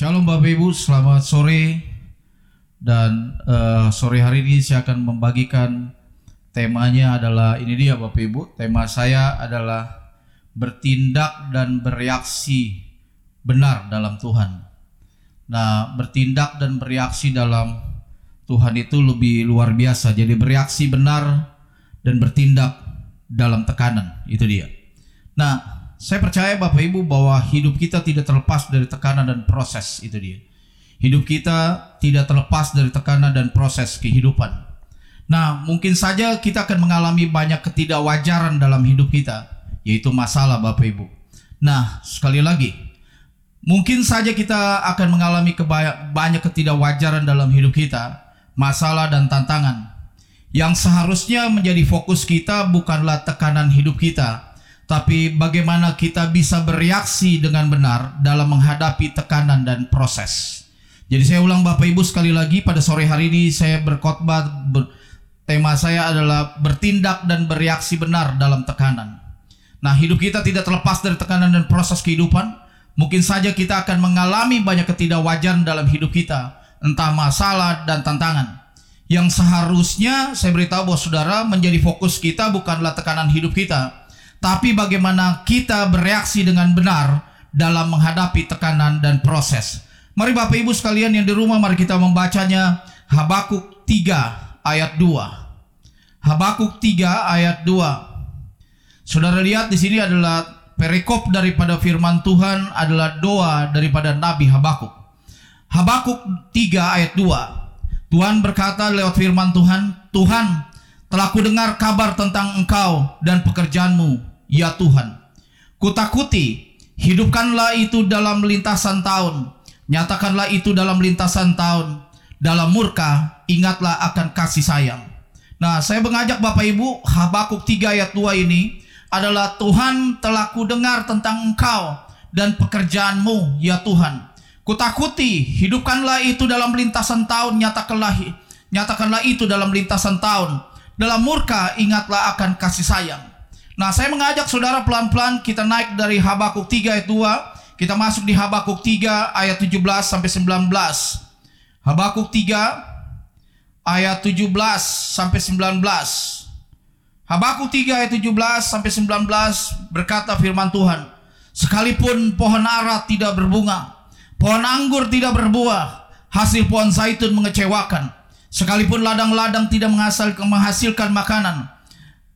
Shalom Bapak Ibu, selamat sore. Dan eh, sore hari ini saya akan membagikan temanya adalah ini dia Bapak Ibu. Tema saya adalah bertindak dan bereaksi benar dalam Tuhan. Nah, bertindak dan bereaksi dalam Tuhan itu lebih luar biasa. Jadi bereaksi benar dan bertindak dalam tekanan, itu dia. Nah, saya percaya Bapak Ibu bahwa hidup kita tidak terlepas dari tekanan dan proses itu dia. Hidup kita tidak terlepas dari tekanan dan proses kehidupan. Nah, mungkin saja kita akan mengalami banyak ketidakwajaran dalam hidup kita, yaitu masalah Bapak Ibu. Nah, sekali lagi, mungkin saja kita akan mengalami banyak ketidakwajaran dalam hidup kita, masalah dan tantangan. Yang seharusnya menjadi fokus kita bukanlah tekanan hidup kita, tapi bagaimana kita bisa bereaksi dengan benar dalam menghadapi tekanan dan proses. Jadi saya ulang Bapak Ibu sekali lagi pada sore hari ini saya berkhotbah ber, tema saya adalah bertindak dan bereaksi benar dalam tekanan. Nah, hidup kita tidak terlepas dari tekanan dan proses kehidupan. Mungkin saja kita akan mengalami banyak ketidakwajaran dalam hidup kita, entah masalah dan tantangan. Yang seharusnya saya beritahu bahwa saudara menjadi fokus kita bukanlah tekanan hidup kita, tapi bagaimana kita bereaksi dengan benar dalam menghadapi tekanan dan proses. Mari Bapak Ibu sekalian yang di rumah mari kita membacanya Habakuk 3 ayat 2. Habakuk 3 ayat 2. Saudara lihat di sini adalah perikop daripada firman Tuhan adalah doa daripada Nabi Habakuk. Habakuk 3 ayat 2. Tuhan berkata lewat firman Tuhan, Tuhan telah kudengar kabar tentang engkau dan pekerjaanmu, ya Tuhan. Kutakuti, hidupkanlah itu dalam lintasan tahun, nyatakanlah itu dalam lintasan tahun, dalam murka, ingatlah akan kasih sayang. Nah, saya mengajak Bapak Ibu, Habakuk 3 ayat 2 ini adalah Tuhan telah kudengar tentang engkau dan pekerjaanmu, ya Tuhan. Kutakuti, hidupkanlah itu dalam lintasan tahun, nyatakanlah nyatakanlah itu dalam lintasan tahun. Dalam murka ingatlah akan kasih sayang. Nah, saya mengajak saudara pelan-pelan kita naik dari Habakuk 3 ayat 2, kita masuk di Habakuk 3 ayat 17 sampai 19. Habakuk 3 ayat 17 sampai 19. Habakuk 3 ayat 17 sampai 19 berkata firman Tuhan, sekalipun pohon ara tidak berbunga, Pohon anggur tidak berbuah, hasil pohon zaitun mengecewakan. Sekalipun ladang-ladang tidak menghasilkan, makanan,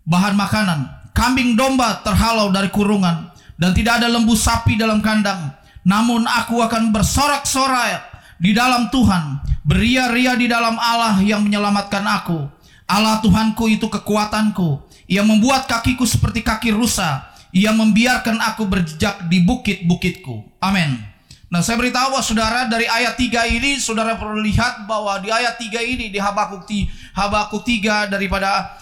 bahan makanan. Kambing domba terhalau dari kurungan dan tidak ada lembu sapi dalam kandang. Namun aku akan bersorak-sorai di dalam Tuhan, beria-ria di dalam Allah yang menyelamatkan aku. Allah Tuhanku itu kekuatanku. Ia membuat kakiku seperti kaki rusa. Ia membiarkan aku berjejak di bukit-bukitku. Amin. Nah saya beritahu bahwa saudara dari ayat 3 ini saudara perlu lihat bahwa di ayat 3 ini di Habakuk, Habakuk 3 daripada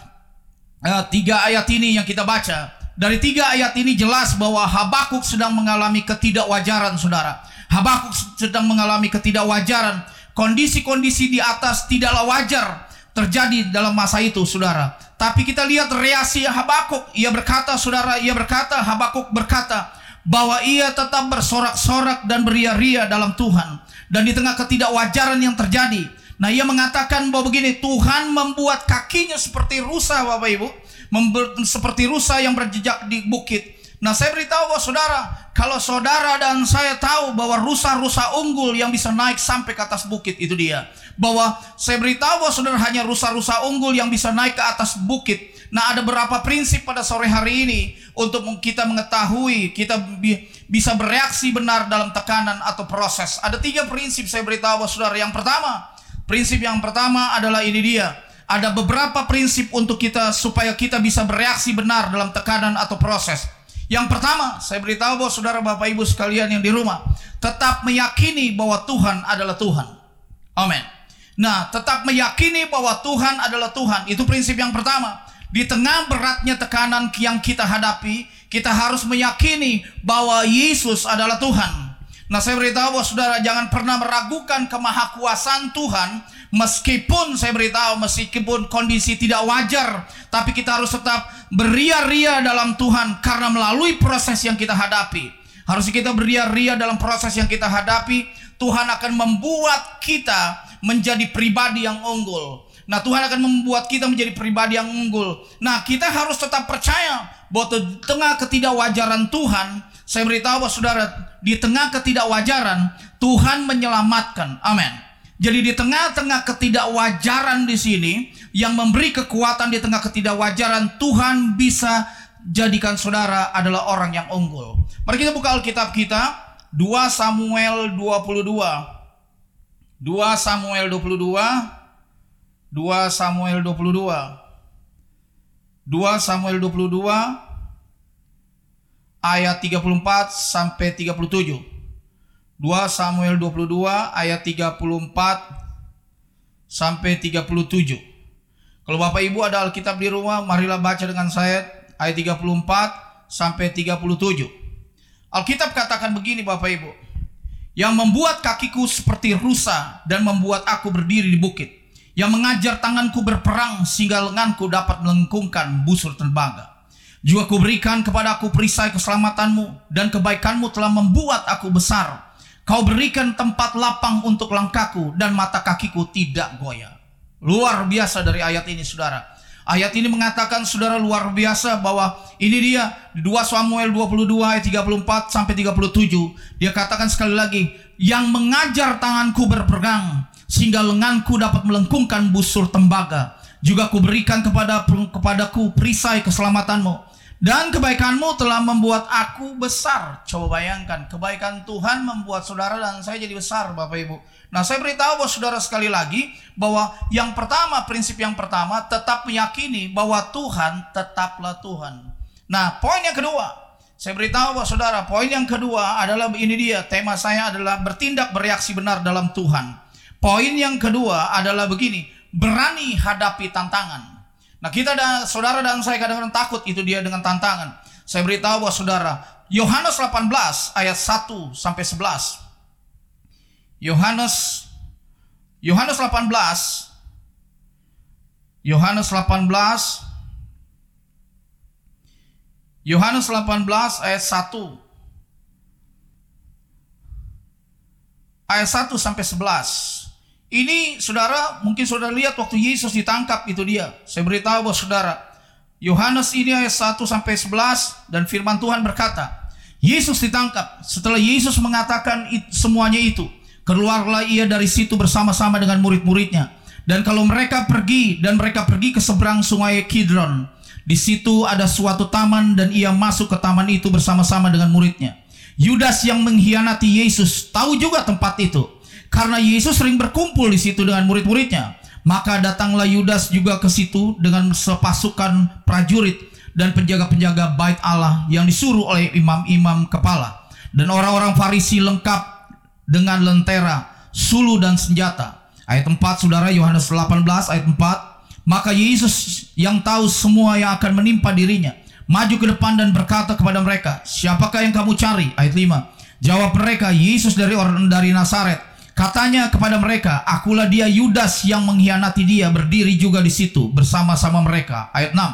uh, tiga ayat ini yang kita baca. Dari tiga ayat ini jelas bahwa Habakuk sedang mengalami ketidakwajaran saudara. Habakuk sedang mengalami ketidakwajaran. Kondisi-kondisi di atas tidaklah wajar terjadi dalam masa itu saudara. Tapi kita lihat reaksi Habakuk. Ia berkata saudara, ia berkata, Habakuk berkata, bahwa ia tetap bersorak-sorak dan beria-ria dalam Tuhan dan di tengah ketidakwajaran yang terjadi. Nah, ia mengatakan bahwa begini, Tuhan membuat kakinya seperti rusa, Bapak Ibu, seperti rusa yang berjejak di bukit. Nah, saya beritahu bahwa saudara, kalau saudara dan saya tahu bahwa rusa-rusa unggul yang bisa naik sampai ke atas bukit itu dia. Bahwa saya beritahu bahwa saudara hanya rusa-rusa unggul yang bisa naik ke atas bukit Nah, ada beberapa prinsip pada sore hari ini untuk kita mengetahui, kita bi bisa bereaksi benar dalam tekanan atau proses. Ada tiga prinsip saya beritahu saudara. Yang pertama, prinsip yang pertama adalah ini dia. Ada beberapa prinsip untuk kita supaya kita bisa bereaksi benar dalam tekanan atau proses. Yang pertama, saya beritahu bahwa saudara Bapak Ibu sekalian yang di rumah tetap meyakini bahwa Tuhan adalah Tuhan. Amin. Nah, tetap meyakini bahwa Tuhan adalah Tuhan. Itu prinsip yang pertama. Di tengah beratnya tekanan yang kita hadapi, kita harus meyakini bahwa Yesus adalah Tuhan. Nah, saya beritahu bahwa saudara jangan pernah meragukan kemahakuasaan Tuhan meskipun saya beritahu meskipun kondisi tidak wajar, tapi kita harus tetap beria-ria dalam Tuhan karena melalui proses yang kita hadapi. Harus kita beria-ria dalam proses yang kita hadapi, Tuhan akan membuat kita menjadi pribadi yang unggul. Nah, Tuhan akan membuat kita menjadi pribadi yang unggul. Nah, kita harus tetap percaya bahwa di tengah ketidakwajaran Tuhan, saya beritahu bahwa saudara, di tengah ketidakwajaran, Tuhan menyelamatkan. Amin. Jadi di tengah-tengah ketidakwajaran di sini, yang memberi kekuatan di tengah ketidakwajaran, Tuhan bisa jadikan saudara adalah orang yang unggul. Mari kita buka Alkitab kita, 2 Samuel 22. 2 Samuel 22 2 Samuel 22 2 Samuel 22 ayat 34 sampai 37 2 Samuel 22 ayat 34 sampai 37 Kalau Bapak Ibu ada Alkitab di rumah marilah baca dengan saya ayat 34 sampai 37 Alkitab katakan begini Bapak Ibu yang membuat kakiku seperti rusa dan membuat aku berdiri di bukit, yang mengajar tanganku berperang sehingga lenganku dapat melengkungkan busur tembaga. Juga kuberikan kepada aku perisai keselamatanmu dan kebaikanmu telah membuat aku besar. Kau berikan tempat lapang untuk langkahku dan mata kakiku tidak goyah. Luar biasa dari ayat ini saudara. Ayat ini mengatakan saudara luar biasa bahwa ini dia 2 Samuel 22 ayat 34 sampai 37. Dia katakan sekali lagi yang mengajar tanganku berperang sehingga lenganku dapat melengkungkan busur tembaga. Juga kuberikan kepada kepadaku perisai keselamatanmu dan kebaikanmu telah membuat aku besar. Coba bayangkan, kebaikan Tuhan membuat saudara dan saya jadi besar, Bapak Ibu. Nah, saya beritahu bahwa saudara sekali lagi bahwa yang pertama, prinsip yang pertama tetap meyakini bahwa Tuhan tetaplah Tuhan. Nah, poin yang kedua, saya beritahu bahwa saudara, poin yang kedua adalah ini dia, tema saya adalah bertindak bereaksi benar dalam Tuhan. Poin yang kedua adalah begini, berani hadapi tantangan. Nah, kita dan saudara dan saya kadang-kadang takut itu dia dengan tantangan. Saya beritahu bahwa saudara, Yohanes 18 ayat 1 sampai 11. Yohanes Yohanes 18 Yohanes 18 Yohanes 18 ayat 1 ayat 1 sampai 11 ini saudara mungkin saudara lihat waktu Yesus ditangkap itu dia saya beritahu bahwa saudara Yohanes ini ayat 1 sampai 11 dan firman Tuhan berkata Yesus ditangkap setelah Yesus mengatakan semuanya itu Keluarlah ia dari situ bersama-sama dengan murid-muridnya. Dan kalau mereka pergi dan mereka pergi ke seberang sungai Kidron, di situ ada suatu taman dan ia masuk ke taman itu bersama-sama dengan muridnya. Yudas yang mengkhianati Yesus tahu juga tempat itu. Karena Yesus sering berkumpul di situ dengan murid-muridnya. Maka datanglah Yudas juga ke situ dengan sepasukan prajurit dan penjaga-penjaga bait Allah yang disuruh oleh imam-imam kepala. Dan orang-orang Farisi lengkap dengan lentera, sulu dan senjata. Ayat 4 Saudara Yohanes 18 ayat 4. Maka Yesus yang tahu semua yang akan menimpa dirinya maju ke depan dan berkata kepada mereka, "Siapakah yang kamu cari?" Ayat 5. Jawab mereka, "Yesus dari orang dari Nazaret." Katanya kepada mereka, "Akulah dia Yudas yang mengkhianati dia berdiri juga di situ bersama-sama mereka." Ayat 6.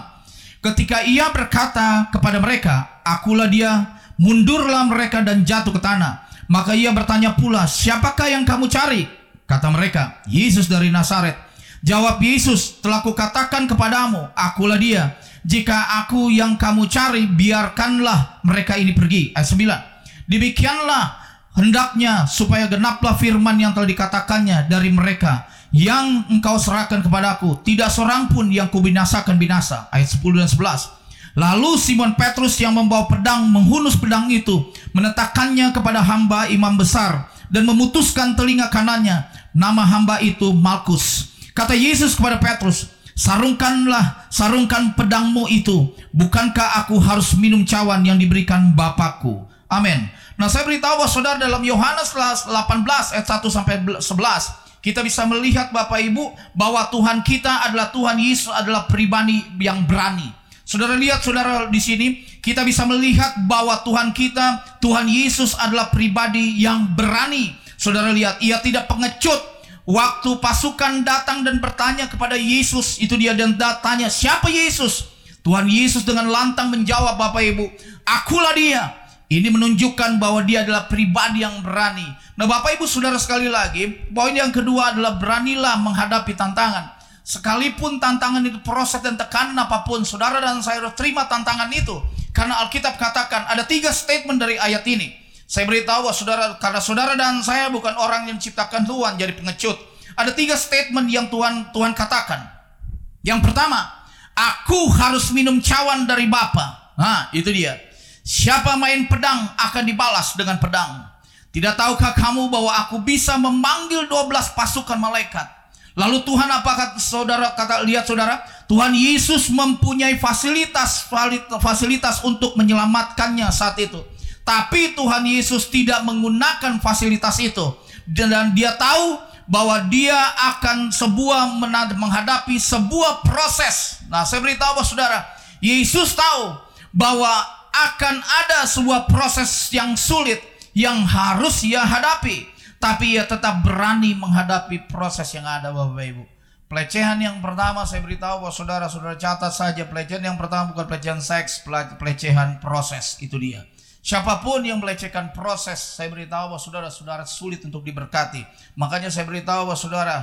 Ketika ia berkata kepada mereka, "Akulah dia," mundurlah mereka dan jatuh ke tanah. Maka ia bertanya pula, siapakah yang kamu cari? Kata mereka, Yesus dari Nazaret. Jawab Yesus, telah kukatakan kepadamu, akulah dia. Jika aku yang kamu cari, biarkanlah mereka ini pergi. Ayat 9. Demikianlah hendaknya supaya genaplah firman yang telah dikatakannya dari mereka yang engkau serahkan kepadaku. Tidak seorang pun yang kubinasakan binasa. Ayat 10 dan 11. Lalu Simon Petrus yang membawa pedang menghunus pedang itu, menetakannya kepada hamba imam besar dan memutuskan telinga kanannya. Nama hamba itu Malkus. Kata Yesus kepada Petrus, sarungkanlah, sarungkan pedangmu itu. Bukankah aku harus minum cawan yang diberikan Bapakku? Amin. Nah saya beritahu bahwa saudara dalam Yohanes 18 ayat 1 sampai 11 kita bisa melihat Bapak Ibu bahwa Tuhan kita adalah Tuhan Yesus adalah pribadi yang berani. Saudara lihat saudara di sini kita bisa melihat bahwa Tuhan kita Tuhan Yesus adalah pribadi yang berani. Saudara lihat ia tidak pengecut waktu pasukan datang dan bertanya kepada Yesus itu dia dan tanya siapa Yesus? Tuhan Yesus dengan lantang menjawab Bapak Ibu, akulah dia. Ini menunjukkan bahwa dia adalah pribadi yang berani. Nah, Bapak Ibu Saudara sekali lagi, poin yang kedua adalah beranilah menghadapi tantangan. Sekalipun tantangan itu proses dan tekanan apa pun, saudara dan saya harus terima tantangan itu. Karena Alkitab katakan ada tiga statement dari ayat ini. Saya beritahu saudara, karena saudara dan saya bukan orang yang diciptakan Tuhan jadi pengecut. Ada tiga statement yang Tuhan Tuhan katakan. Yang pertama, aku harus minum cawan dari Bapa. Nah, itu dia. Siapa main pedang akan dibalas dengan pedang. Tidak tahukah kamu bahwa aku bisa memanggil 12 pasukan malaikat Lalu Tuhan apa kata saudara kata lihat saudara? Tuhan Yesus mempunyai fasilitas fasilitas untuk menyelamatkannya saat itu. Tapi Tuhan Yesus tidak menggunakan fasilitas itu dan dia tahu bahwa dia akan sebuah menghadapi sebuah proses. Nah, saya beritahu bahwa saudara, Yesus tahu bahwa akan ada sebuah proses yang sulit yang harus ia hadapi. Tapi ia tetap berani menghadapi proses yang ada Bapak Ibu. Pelecehan yang pertama saya beritahu bahwa saudara-saudara catat saja pelecehan yang pertama bukan pelecehan seks, pelecehan proses itu dia. Siapa pun yang melecehkan proses, saya beritahu bahwa saudara-saudara sulit untuk diberkati. Makanya saya beritahu bahwa saudara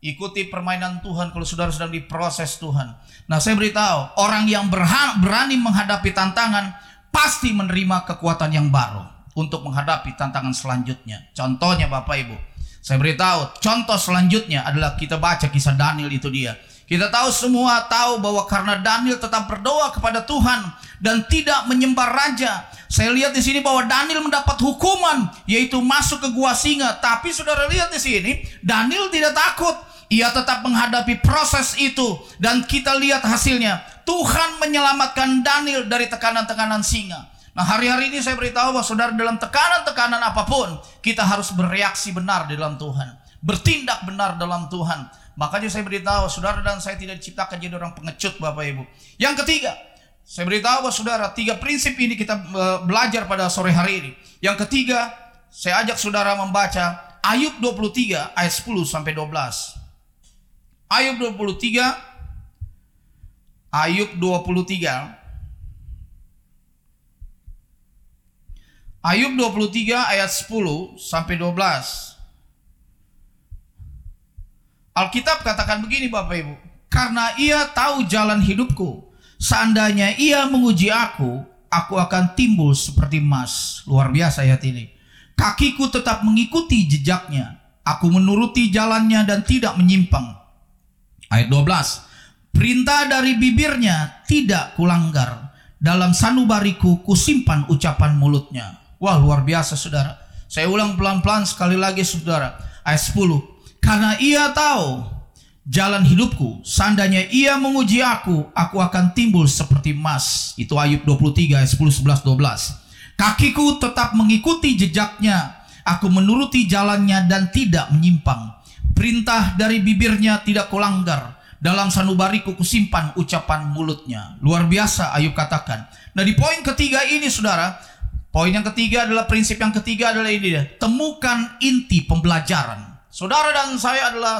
ikuti permainan Tuhan kalau saudara sedang diproses Tuhan. Nah saya beritahu orang yang berani menghadapi tantangan pasti menerima kekuatan yang baru untuk menghadapi tantangan selanjutnya. Contohnya Bapak Ibu, saya beritahu, contoh selanjutnya adalah kita baca kisah Daniel itu dia. Kita tahu semua tahu bahwa karena Daniel tetap berdoa kepada Tuhan dan tidak menyembah raja. Saya lihat di sini bahwa Daniel mendapat hukuman yaitu masuk ke gua singa. Tapi saudara lihat di sini, Daniel tidak takut. Ia tetap menghadapi proses itu dan kita lihat hasilnya. Tuhan menyelamatkan Daniel dari tekanan-tekanan singa. Nah hari-hari ini saya beritahu bahwa saudara dalam tekanan-tekanan apa pun kita harus bereaksi benar di dalam Tuhan. Bertindak benar dalam Tuhan. Makanya saya beritahu saudara dan saya tidak diciptakan jadi orang pengecut Bapak Ibu. Yang ketiga, saya beritahu bahwa saudara tiga prinsip ini kita e, belajar pada sore hari ini. Yang ketiga, saya ajak saudara membaca Ayub 23 ayat 10 sampai 12. Ayub 23 Ayub 23 Ayub 23 ayat 10 sampai 12. Alkitab katakan begini Bapak Ibu. Karena ia tahu jalan hidupku. Seandainya ia menguji aku, aku akan timbul seperti emas. Luar biasa ayat ini. Kakiku tetap mengikuti jejaknya. Aku menuruti jalannya dan tidak menyimpang. Ayat 12. Perintah dari bibirnya tidak kulanggar. Dalam sanubariku kusimpan ucapan mulutnya. Wah luar biasa saudara. Saya ulang pelan-pelan sekali lagi saudara. Ayat 10. Karena ia tahu jalan hidupku. Seandainya ia menguji aku, aku akan timbul seperti emas. Itu Ayub 23 ayat 10, 11, 12. Kakiku tetap mengikuti jejaknya. Aku menuruti jalannya dan tidak menyimpang. Perintah dari bibirnya tidak kulanggar. Dalam sanubariku kusimpan ucapan mulutnya. Luar biasa Ayub katakan. Nah di poin ketiga ini saudara, Poin yang ketiga adalah prinsip yang ketiga adalah ini. Temukan inti pembelajaran. Saudara dan saya adalah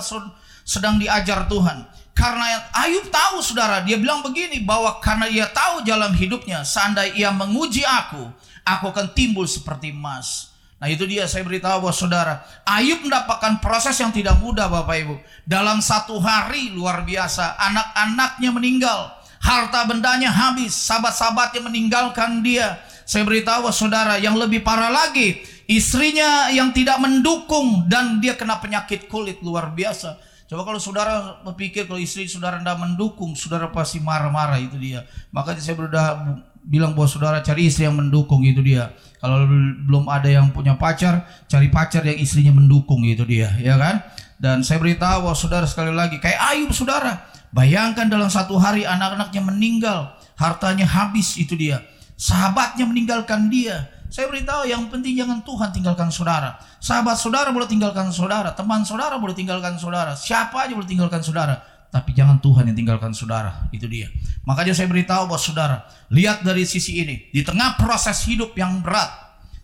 sedang diajar Tuhan. Karena Ayub tahu saudara, dia bilang begini bahwa karena ia tahu jalan hidupnya, seandainya ia menguji aku, aku akan timbul seperti emas. Nah itu dia saya beritahu bahwa saudara, Ayub mendapatkan proses yang tidak mudah Bapak Ibu. Dalam satu hari luar biasa, anak-anaknya meninggal, harta bendanya habis, sahabat-sahabatnya meninggalkan dia, saya beritahu saudara yang lebih parah lagi, istrinya yang tidak mendukung dan dia kena penyakit kulit luar biasa. Coba kalau saudara berpikir kalau istri saudara tidak mendukung, saudara pasti marah-marah itu dia. Makanya saya sudah bilang bahwa saudara cari istri yang mendukung itu dia. Kalau belum ada yang punya pacar, cari pacar yang istrinya mendukung itu dia, ya kan? Dan saya beritahu bahwa saudara sekali lagi kayak Ayub saudara, bayangkan dalam satu hari anak-anaknya meninggal, hartanya habis itu dia. Sahabatnya meninggalkan dia. Saya beritahu yang penting jangan Tuhan tinggalkan saudara. Sahabat saudara boleh tinggalkan saudara. Teman saudara boleh tinggalkan saudara. Siapa aja boleh tinggalkan saudara. Tapi jangan Tuhan yang tinggalkan saudara. Itu dia. Makanya saya beritahu buat saudara. Lihat dari sisi ini. Di tengah proses hidup yang berat.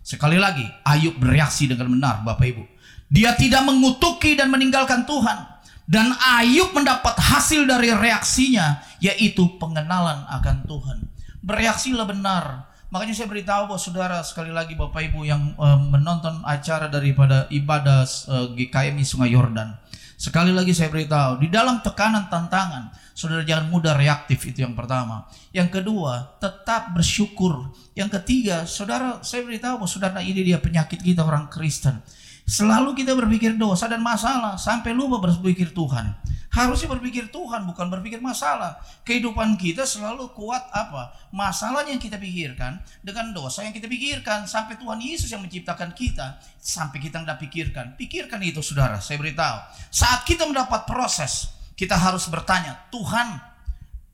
Sekali lagi. Ayub bereaksi dengan benar Bapak Ibu. Dia tidak mengutuki dan meninggalkan Tuhan. Dan Ayub mendapat hasil dari reaksinya. Yaitu pengenalan akan Tuhan bereaksilah benar. Makanya saya beritahu bahwa saudara sekali lagi Bapak Ibu yang uh, menonton acara daripada ibadah uh, GKMI Sungai Yordan. Sekali lagi saya beritahu, di dalam tekanan tantangan, saudara jangan mudah reaktif itu yang pertama. Yang kedua, tetap bersyukur. Yang ketiga, saudara saya beritahu saudara ini dia penyakit kita orang Kristen. Selalu kita berpikir dosa dan masalah sampai lupa berpikir Tuhan. Harusnya berpikir Tuhan bukan berpikir masalah. Kehidupan kita selalu kuat apa? Masalahnya yang kita pikirkan dengan dosa yang kita pikirkan sampai Tuhan Yesus yang menciptakan kita sampai kita tidak pikirkan. Pikirkan itu saudara, saya beritahu. Saat kita mendapat proses, kita harus bertanya, Tuhan,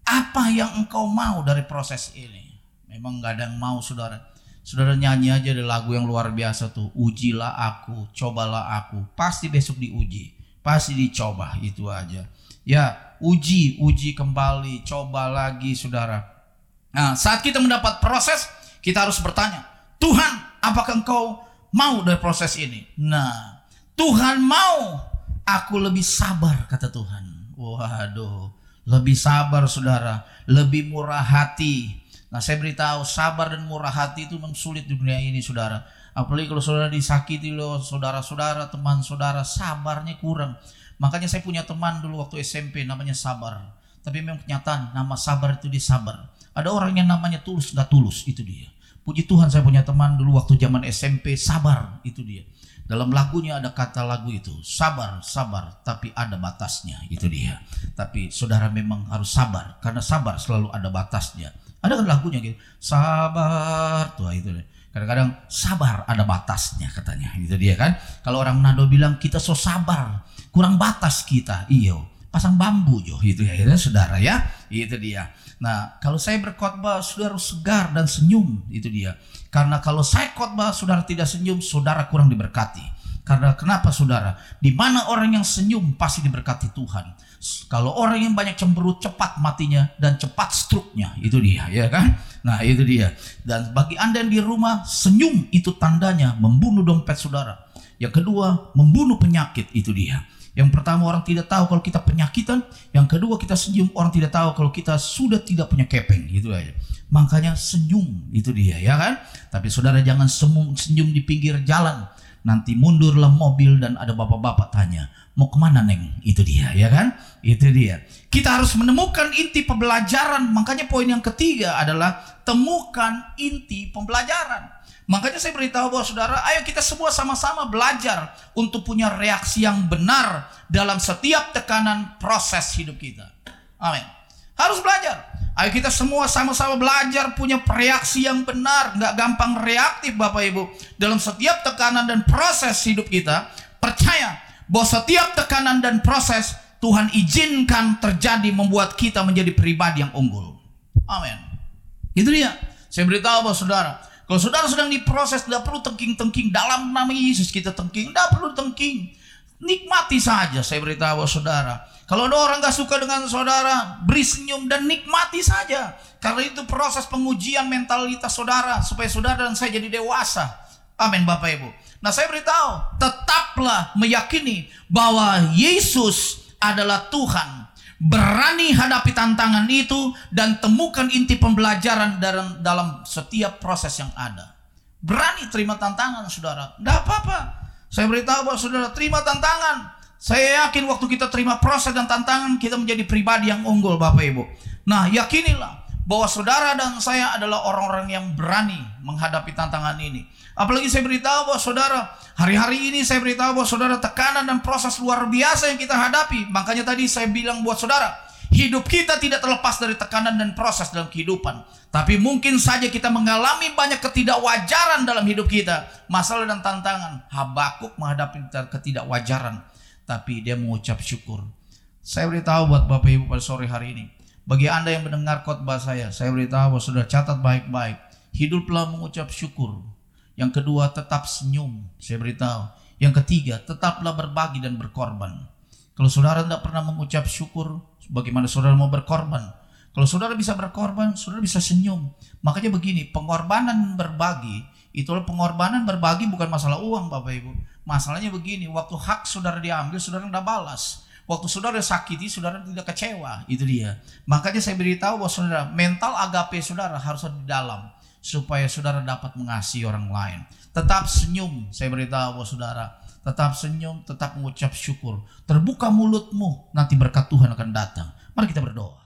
apa yang engkau mau dari proses ini? Memang nggak ada yang mau saudara. Saudara nyanyi aja ada lagu yang luar biasa tuh. Ujilah aku, cobalah aku. Pasti besok diuji. Pasti dicoba itu aja. Ya, uji, uji kembali, coba lagi saudara. Nah, saat kita mendapat proses, kita harus bertanya, Tuhan, apakah engkau mau dari proses ini? Nah, Tuhan mau aku lebih sabar, kata Tuhan. Waduh, lebih sabar saudara, lebih murah hati, Nah saya beritahu sabar dan murah hati itu memang sulit di dunia ini saudara. Apalagi kalau saudara disakiti loh saudara-saudara, teman saudara, sabarnya kurang. Makanya saya punya teman dulu waktu SMP namanya sabar. Tapi memang kenyataan nama sabar itu disabar. Ada orang yang namanya tulus nggak tulus itu dia. Puji Tuhan saya punya teman dulu waktu zaman SMP sabar itu dia. Dalam lagunya ada kata lagu itu sabar sabar tapi ada batasnya itu dia. Tapi saudara memang harus sabar karena sabar selalu ada batasnya. Ada kan lagunya gitu. Sabar tuh itu. Kadang-kadang sabar ada batasnya katanya. Itu dia kan. Kalau orang Nado bilang kita so sabar, kurang batas kita. Iyo, pasang bambu jo itu ya, itu saudara ya. Itu dia. Nah, kalau saya berkhotbah saudara segar dan senyum itu dia. Karena kalau saya khotbah saudara tidak senyum, saudara kurang diberkati. Karena kenapa saudara? Di mana orang yang senyum pasti diberkati Tuhan. Kalau orang yang banyak cemberut cepat matinya dan cepat struknya itu dia ya kan? Nah itu dia. Dan bagi anda yang di rumah senyum itu tandanya membunuh dompet saudara. Yang kedua membunuh penyakit itu dia. Yang pertama orang tidak tahu kalau kita penyakitan. Yang kedua kita senyum orang tidak tahu kalau kita sudah tidak punya kepeng gitu aja. Makanya senyum itu dia ya kan. Tapi saudara jangan senyum di pinggir jalan nanti mundurlah mobil dan ada bapak-bapak tanya mau ke mana neng? Itu dia ya kan? Itu dia. Kita harus menemukan inti pembelajaran. Makanya poin yang ketiga adalah temukan inti pembelajaran. Makanya saya beritahu bahwa saudara ayo kita semua sama-sama belajar untuk punya reaksi yang benar dalam setiap tekanan proses hidup kita. Amin harus belajar Ayo kita semua sama-sama belajar punya reaksi yang benar, nggak gampang reaktif Bapak Ibu. Dalam setiap tekanan dan proses hidup kita, percaya bahwa setiap tekanan dan proses Tuhan izinkan terjadi membuat kita menjadi pribadi yang unggul. Amin. Itu dia. Saya beritahu bahwa saudara, kalau saudara sedang diproses, tidak perlu tengking-tengking dalam nama Yesus kita tengking, tidak perlu tengking. Nikmati saja. Saya beritahu saudara, kalau ada orang gak suka dengan saudara, beri senyum dan nikmati saja. Karena itu proses pengujian mentalitas saudara supaya saudara dan saya jadi dewasa. Amin Bapak Ibu. Nah saya beritahu, tetaplah meyakini bahwa Yesus adalah Tuhan. Berani hadapi tantangan itu dan temukan inti pembelajaran dalam, dalam setiap proses yang ada. Berani terima tantangan saudara. Tidak apa-apa. Saya beritahu bahwa saudara terima tantangan saya yakin waktu kita terima proses dan tantangan kita menjadi pribadi yang unggul Bapak Ibu. Nah yakinilah bahwa saudara dan saya adalah orang-orang yang berani menghadapi tantangan ini. Apalagi saya beritahu bahwa saudara, hari-hari ini saya beritahu bahwa saudara tekanan dan proses luar biasa yang kita hadapi. Makanya tadi saya bilang buat saudara, hidup kita tidak terlepas dari tekanan dan proses dalam kehidupan. Tapi mungkin saja kita mengalami banyak ketidakwajaran dalam hidup kita. Masalah dan tantangan. Habakuk menghadapi ketidakwajaran tapi dia mengucap syukur. Saya beritahu buat Bapak Ibu pada sore hari ini. Bagi Anda yang mendengar khotbah saya, saya beritahu bahwa sudah catat baik-baik. Hiduplah mengucap syukur. Yang kedua, tetap senyum. Saya beritahu. Yang ketiga, tetaplah berbagi dan berkorban. Kalau saudara tidak pernah mengucap syukur, bagaimana saudara mau berkorban? Kalau saudara bisa berkorban, saudara bisa senyum. Makanya begini, pengorbanan berbagi, itulah pengorbanan berbagi bukan masalah uang Bapak Ibu. Masalahnya begini, waktu hak saudara diambil, saudara tidak balas. Waktu saudara sakiti, saudara tidak kecewa. Itu dia. Makanya saya beritahu bahwa saudara, mental agape saudara harus ada di dalam. supaya saudara dapat mengasihi orang lain. Tetap senyum, saya beritahu saudara. Tetap senyum, tetap mengucap syukur. Terbuka mulutmu, nanti berkat Tuhan akan datang. Mari kita berdoa.